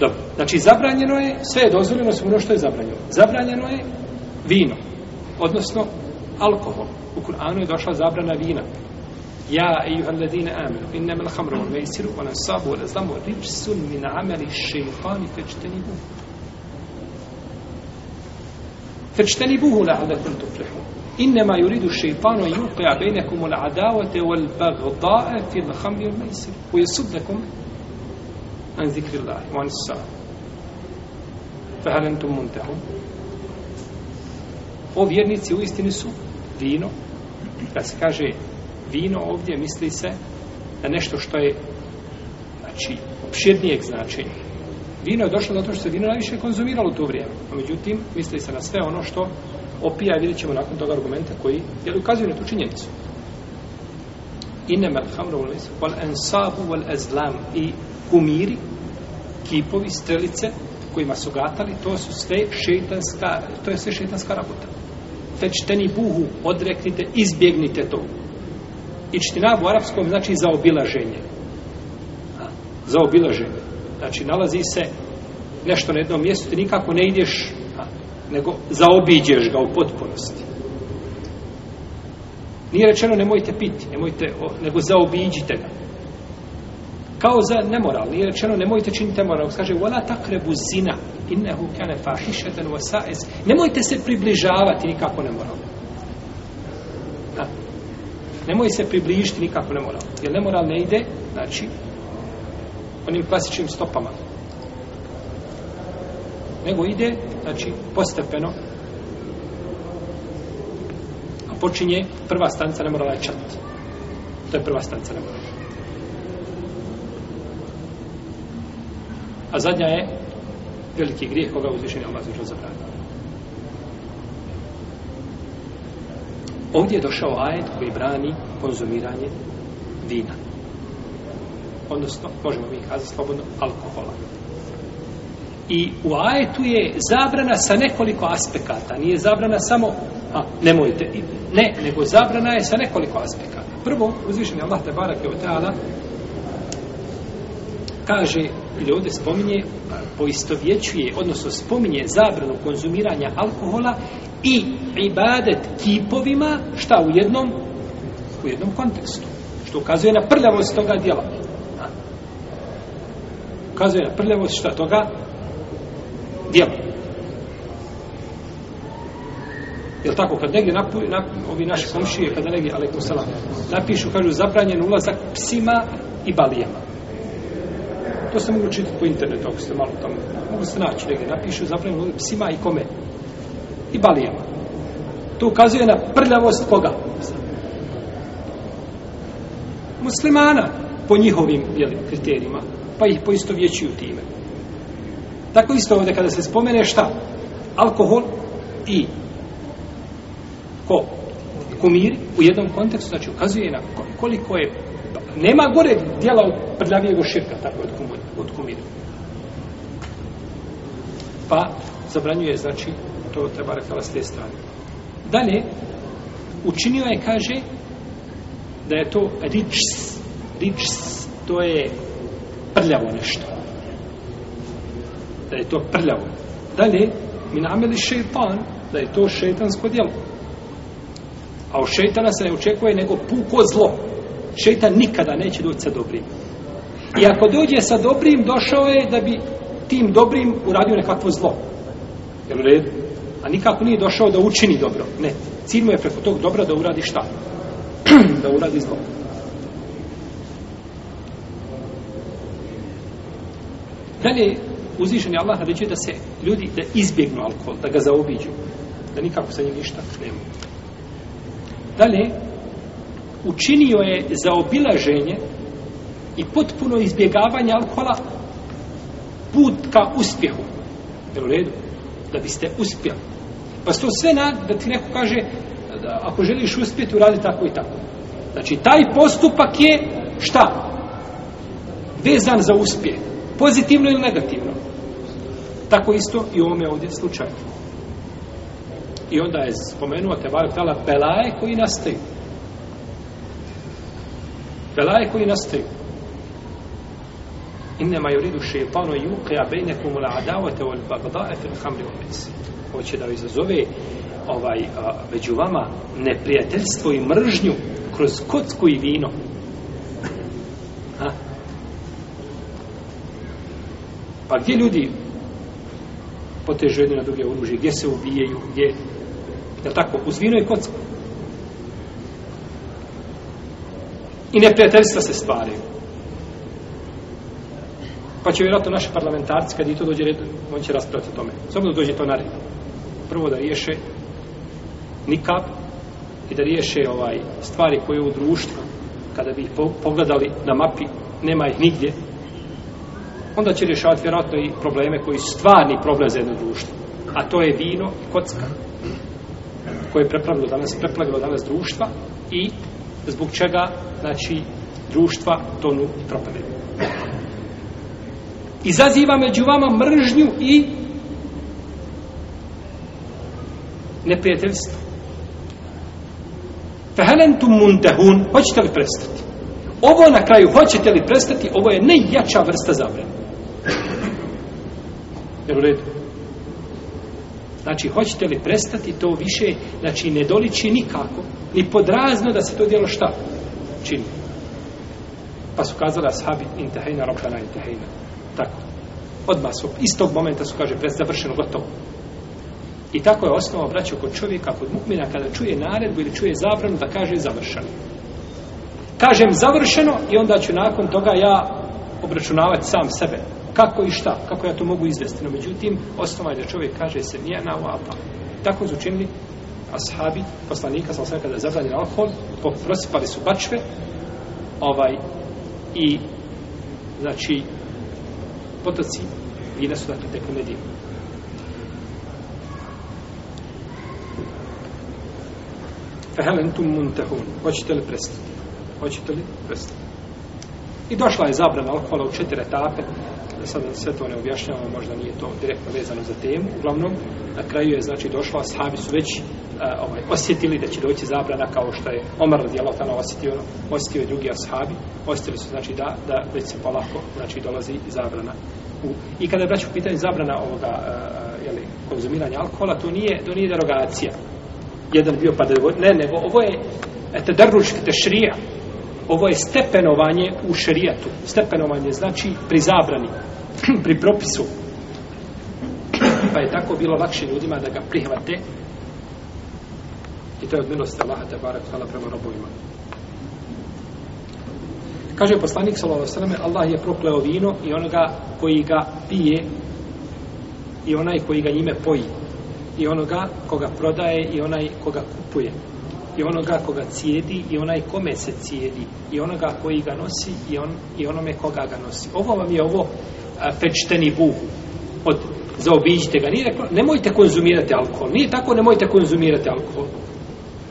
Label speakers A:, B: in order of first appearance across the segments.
A: Dobro. Znači, zabranjeno je, sve je dozvoljeno, sve ono što je zabranjeno. Zabranjeno je vino, odnosno alkohol. U Kur'anu je došla zabrana vina. Ja, ejuhan ladine, amenu, innam al hamru, me isiru, ona sabu, ona zlamu, ripsun min ameli šeitani, pečteni buh. Pečteni buhu lahu da kun tuflihu. Innama yuridu šeitanu yuqa bejnekumu l'adavate wal bagdae fil hamri u mesiru. Ujesudnekum an zikri Allah, wa an sa. Fahalentum muntahum. O vjernici u istini su vino. Kad se kaže vino ovdje, misli se na nešto što je znači, opširnijeg značenja. Vino je došlo zato što se vino najviše konzumiralo to vrijeme. A međutim, misli se na sve ono što opija i vidjet ćemo nakon toga argumenta koji je ukazuju na tu činjenicu. Innamal hamru wal ansabu wal azlam i kumiri, kipovi, strelice kojima su gatali, to su sve šeitanska, to je sve šeitanska rabota. Fečteni buhu, odreknite, izbjegnite to. I čtina u arapskom znači zaobilaženje. Zaobilaženje. Znači nalazi se nešto na jednom mjestu, ti nikako ne ideš, nego zaobiđeš ga u potpunosti. Nije rečeno nemojte piti, nemojte, nego zaobiđite ga kao za nemoral. Nije rečeno nemojte činiti nemoral. Kaže, vola takrebu zina, innehu kane fahišeten vasaez. Nemojte se približavati nikako nemoralno. Da. Nemoj se približiti nikako nemoralno. Jer nemoral ne ide, znači, onim klasičnim stopama. Nego ide, znači, postepeno. A počinje prva stanca nemorala je čat. To je prva stanca nemorala. A zadnja je veliki grijeh koga uzvišenje Allah zvišao zabranio. Ovdje je došao ajed koji brani konzumiranje vina. Odnosno, možemo mi kazati slobodno, alkohola. I u ajetu je zabrana sa nekoliko aspekata. Nije zabrana samo, a, nemojte, ne, nego zabrana je sa nekoliko aspekata. Prvo, uzvišen je Allah te barak je od kaže, ili ovdje spominje, poisto vječuje, odnosno spominje zabranu konzumiranja alkohola i ibadet kipovima, šta u jednom, u jednom kontekstu. Što ukazuje na prljavost toga djela. Ukazuje na prljavost šta toga djela. Jel tako, kad negdje napu, na, ovi naši komšije, kada negdje, ali ko napišu, kažu, zabranjen ulazak psima i balijama. To se mogu čitati po internetu, ako ste malo tamo. Mogu se naći negdje, napišu zapravo psima i kome. I balijama. To ukazuje na prljavost koga? Muslimana, po njihovim jeli, kriterijima, pa ih poisto vjećuju time. Tako isto ovdje kada se spomene šta? Alkohol i ko? Kumir u jednom kontekstu, znači ukazuje na koliko je Nema gore dijela od prljavijeg oširka, tako od, kum, od kumira. Pa zabranjuje, znači, to treba rekala s te strane. Dalje, učinio je, kaže, da je to ričs. Ričs, to je prljavo nešto. Da je to prljavo. Dalje, mi nameli šeitan, da je to šeitansko djelo. A u šeitana se ne očekuje nego puko zlo šeitan nikada neće doći sa dobrim. I ako dođe sa dobrim, došao je da bi tim dobrim uradio nekakvo zlo. Jel u redu? A nikako nije došao da učini dobro. Ne. Cilj mu je preko tog dobra da uradi šta? da uradi zlo. Dalje, uzvišen je Allah naređuje da se ljudi da izbjegnu alkohol, da ga zaobiđu. Da nikako sa njim ništa nema. Dalje, učinio je za obilaženje i potpuno izbjegavanje alkohola put ka uspjehu. Jel u redu? Da biste uspjeli. Pa to sve na, da ti neko kaže da ako želiš uspjeti, uradi tako i tako. Znači, taj postupak je šta? Vezan za uspjeh. Pozitivno ili negativno? Tako isto i u ovome ovdje slučaju. I onda je spomenuo te bar tala belaje koji nastaju. Belaje koji nastaju. Inne ma yuridu shaytanu yuqi'a bainakum al-adawata wal-baghda'a fi al-khamri Hoće da izazove ovaj a, među vama neprijateljstvo i mržnju kroz kocku i vino. Ha? Pa gdje ljudi potežu jedni na druge oružje, gdje se ubijaju, gdje, je tako, uz vino i kocku. i neprijateljstva se stvaraju. Pa će vjerojatno naši parlamentarci, kad i to dođe red, on će raspraviti o tome. Samo da dođe to na red. Prvo da riješe nikap i da riješe ovaj stvari koje u društvu, kada bi ih pogledali na mapi, nema ih nigdje, onda će rješavati vjerojatno i probleme koji su stvarni problem za jedno društvo. A to je vino i kocka koje je preplavilo danas, preplavilo danas društva i zbog čega znači društva tonu propade. Izaziva među vama mržnju i neprijateljstvo. Fehelentum mundehun, hoćete li prestati? Ovo na kraju, hoćete li prestati, ovo je najjača vrsta zabrana. Jel u redu? Znači, hoćete li prestati to više, znači, ne doliči nikako, ni podrazno da se to djelo šta čini. Pa su kazali ashabi, intahajna, robana, intahajna. Tako. Odmah su, istog momenta su, kaže, prest, završeno, gotovo. I tako je osnova braća kod čovjeka, kod mukmina, kada čuje naredbu ili čuje zabranu, da kaže završeno. Kažem završeno i onda ću nakon toga ja obračunavati sam sebe kako i šta, kako ja to mogu izvesti. No, međutim, osnova je da čovjek kaže se nije na ova Tako su učinili ashabi, poslanika, sam sam kada je zabranjen alkohol, prosipali su bačve, ovaj, i, znači, potoci vina su, dakle, tekli medijem. Fehelentum muntehun. Hoćete li prestati? Hoćete li prestati? I došla je zabrana alkohola u četiri etape, sad sve to ne objašnjamo, možda nije to direktno vezano za temu, uglavnom, na kraju je znači došla, sahabi su već uh, ovaj, osjetili da će doći zabrana kao što je Omar radijalotana osjetio, osjetio drugi ashabi, osjetili su znači da, da već se polako znači dolazi zabrana. U, I kada je braću pitanje zabrana ovoga uh, jeli, konzumiranja alkohola, to nije, to nije derogacija. Jedan bio pa da ne, nego ovo je Ete drnučki tešrija, ovo je stepenovanje u šerijatu. Stepenovanje znači pri zabrani. pri propisu pa je tako bilo lakše ljudima da ga prihvate i to je od milosti Allaha te barak hvala prema robovima kaže poslanik sallam, Allah je prokleo vino i onoga koji ga pije i onaj koji ga njime poji i onoga koga prodaje i onaj koga kupuje i onoga koga cijedi i onaj kome se cijedi i onoga koji ga nosi i, on, i onome koga ga nosi ovo vam je ovo fečteni buhu od zaobiđite ga. Nije rekao, nemojte konzumirati alkohol. Nije tako, nemojte konzumirati alkohol.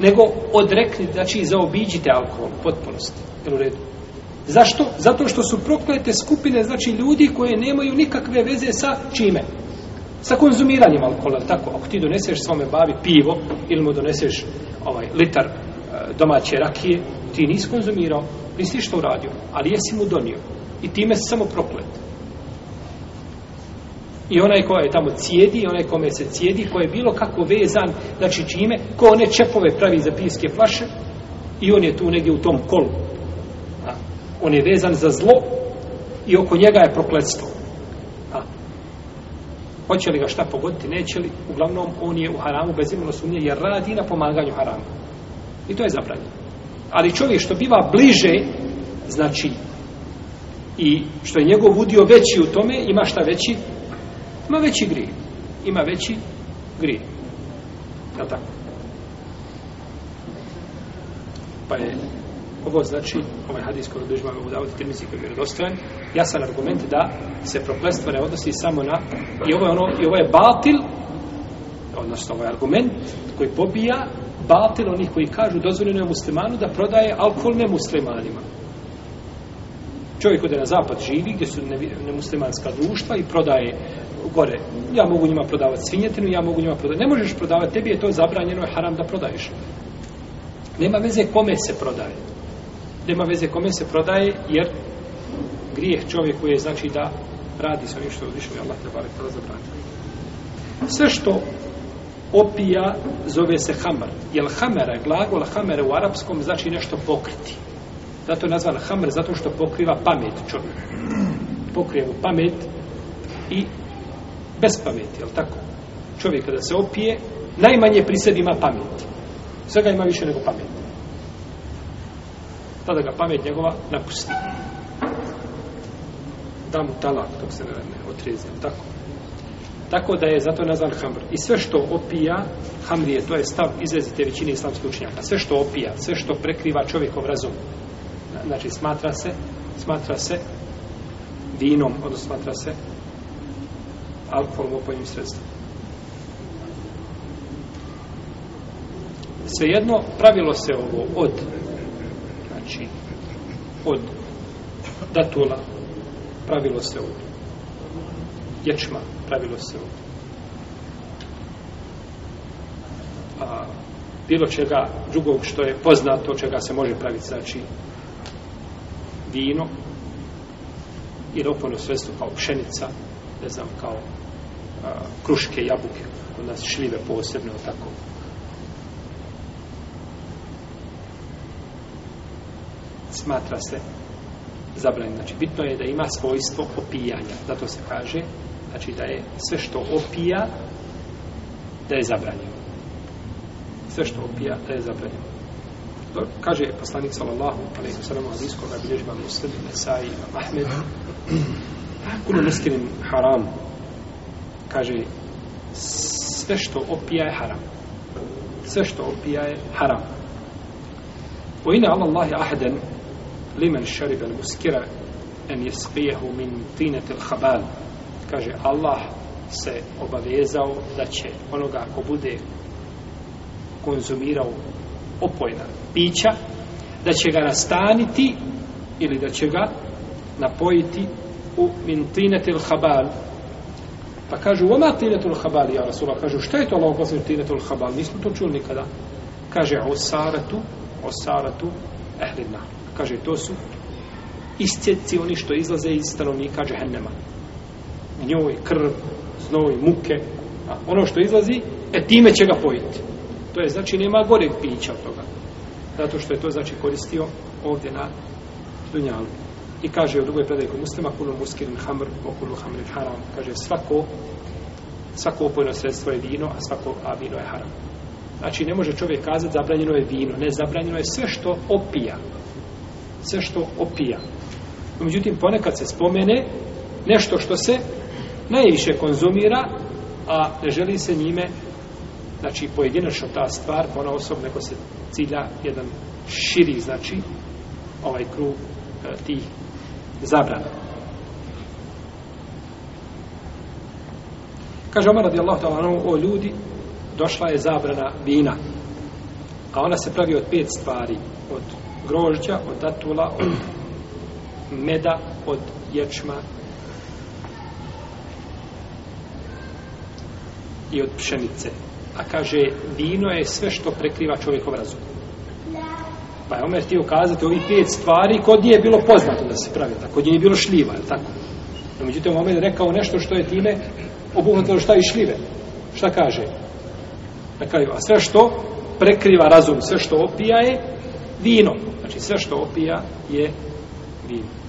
A: Nego odrekni, znači, zaobiđite alkohol, potpunosti. Jel u redu? Zašto? Zato što su proklete skupine, znači, ljudi koje nemaju nikakve veze sa čime? Sa konzumiranjem alkohola, tako? Ako ti doneseš svome bavi pivo ili mu doneseš ovaj, litar e, domaće rakije, ti nisi konzumirao, nisi što uradio, ali jesi mu donio. I time si samo prokleto. I onaj ko je tamo cijedi, i onaj kome se cijedi, ko je bilo kako vezan, znači čime, ko one čepove pravi za pijske flaše, i on je tu negdje u tom kolu. A? On je vezan za zlo, i oko njega je prokletstvo. A? Hoće li ga šta pogoditi, neće li? Uglavnom, on je u haramu bez imalo sumnje, jer radi na pomaganju haramu. I to je zabranjeno. Ali čovjek što biva bliže, znači, i što je njegov udio veći u tome, ima šta veći, ima veći grije. Ima veći grije. Je li tako? Pa je ovo znači, ovaj hadis koji obježba mogu davati termici koji je vjerodostojen, jasan argument da se proklestvo ne odnosi samo na, i ovo je ono, i ovo je batil, odnosno ovo ovaj je argument koji pobija batil onih koji kažu dozvoljeno je muslimanu da prodaje alkohol nemuslimanima. Čovjek ode na zapad živi gdje su nemuslimanska društva i prodaje gore. Ja mogu njima prodavati svinjetinu, ja mogu njima prodavati. Ne možeš prodavati, tebi je to zabranjeno, je haram da prodaješ. Nema veze kome se prodaje. Nema veze kome se prodaje, jer grijeh čovjeku je znači da radi sa onim što više mi Allah tebara kada zabranje. Sve što opija zove se hamar. Jer hamera je glagol, hamer u arapskom znači nešto pokriti. Zato je nazvan hamr, zato što pokriva pamet čovjeku. Pokrije mu pamet i bez pameti, je tako? Čovjek kada se opije, najmanje pri sebi ima pameti. Svega ima više nego pameti. Tada ga pamet njegova napusti. Da mu talak, dok se ne otrezi, tako? Tako da je zato nazvan hamr. I sve što opija, hamr je, to je stav izrezite većine islamskih učenjaka. Sve što opija, sve što prekriva čovjekov razum, znači smatra se, smatra se vinom, odnosno smatra se alkoholom opojnim sredstvom. Svejedno, pravilo se ovo od znači, od datula, pravilo se od ječma, pravilo se od a, bilo čega drugog što je poznato, čega se može praviti, znači vino i ropono sredstvo kao pšenica, ne znam, kao a, kruške, jabuke, kod nas šljive posebno, tako. Smatra se zabranjeno. Znači, bitno je da ima svojstvo opijanja. Zato se kaže, znači da je sve što opija, da je zabranjeno. Sve što opija, da je zabranjeno. Kaže poslanik sallallahu alejhi ve sellem hadis koga bilježi Imam Muslim, Nesai, Ahmed. Kullu miskin haram kaže sve što opija je haram. Sve što opija je haram. O ina Allahi aheden limen šaribel muskira en jesbijehu min tinetil habal. Kaže Allah se obavezao da će onoga ko bude konzumirao opojna pića, da će ga nastaniti ili da će ga napojiti u mintinetil habal Pa kažu, oma tinetul habal, ja Rasulullah, kažu, šta je to Allah poslije tinetul habal? Nismo to čuli nikada. Kaže, osaratu, osaratu, ehlina. Kaže, to su iscijeci oni što izlaze iz stanovnika džehennema. Njoj, krv, znoj, muke. A ono što izlazi, e time će ga pojiti. To je znači, nema gore pića od toga. Zato što je to znači koristio ovdje na dunjalu. I kaže u drugoj predaji kod muslima, kulu muskirin hamr, okulu hamrin haram. Kaže, svako, svako opojno sredstvo je vino, a svako a vino je haram. Znači, ne može čovjek kazati zabranjeno je vino. Ne, zabranjeno je sve što opija. Sve što opija. Međutim, ponekad se spomene nešto što se najviše konzumira, a ne želi se njime, znači, pojedinačno ta stvar, ona osoba neko se cilja jedan širi, znači, ovaj krug e, tih zabrana. Kaže Omar radijallahu ta'ala o ljudi, došla je zabrana vina. A ona se pravi od pet stvari. Od grožđa, od datula, od meda, od ječma i od pšenice. A kaže, vino je sve što prekriva čovjekov razum. Pa je Omer ti ukazati ovih pet stvari kod nje je bilo poznato da se pravi tako, kod nje je bilo šljiva, je tako? No, međutim, Omer je rekao nešto što je time obuhvatilo šta i šljive. Šta kaže? Na kraju, a sve što prekriva razum, sve što opija je vino. Znači, sve što opija je vino.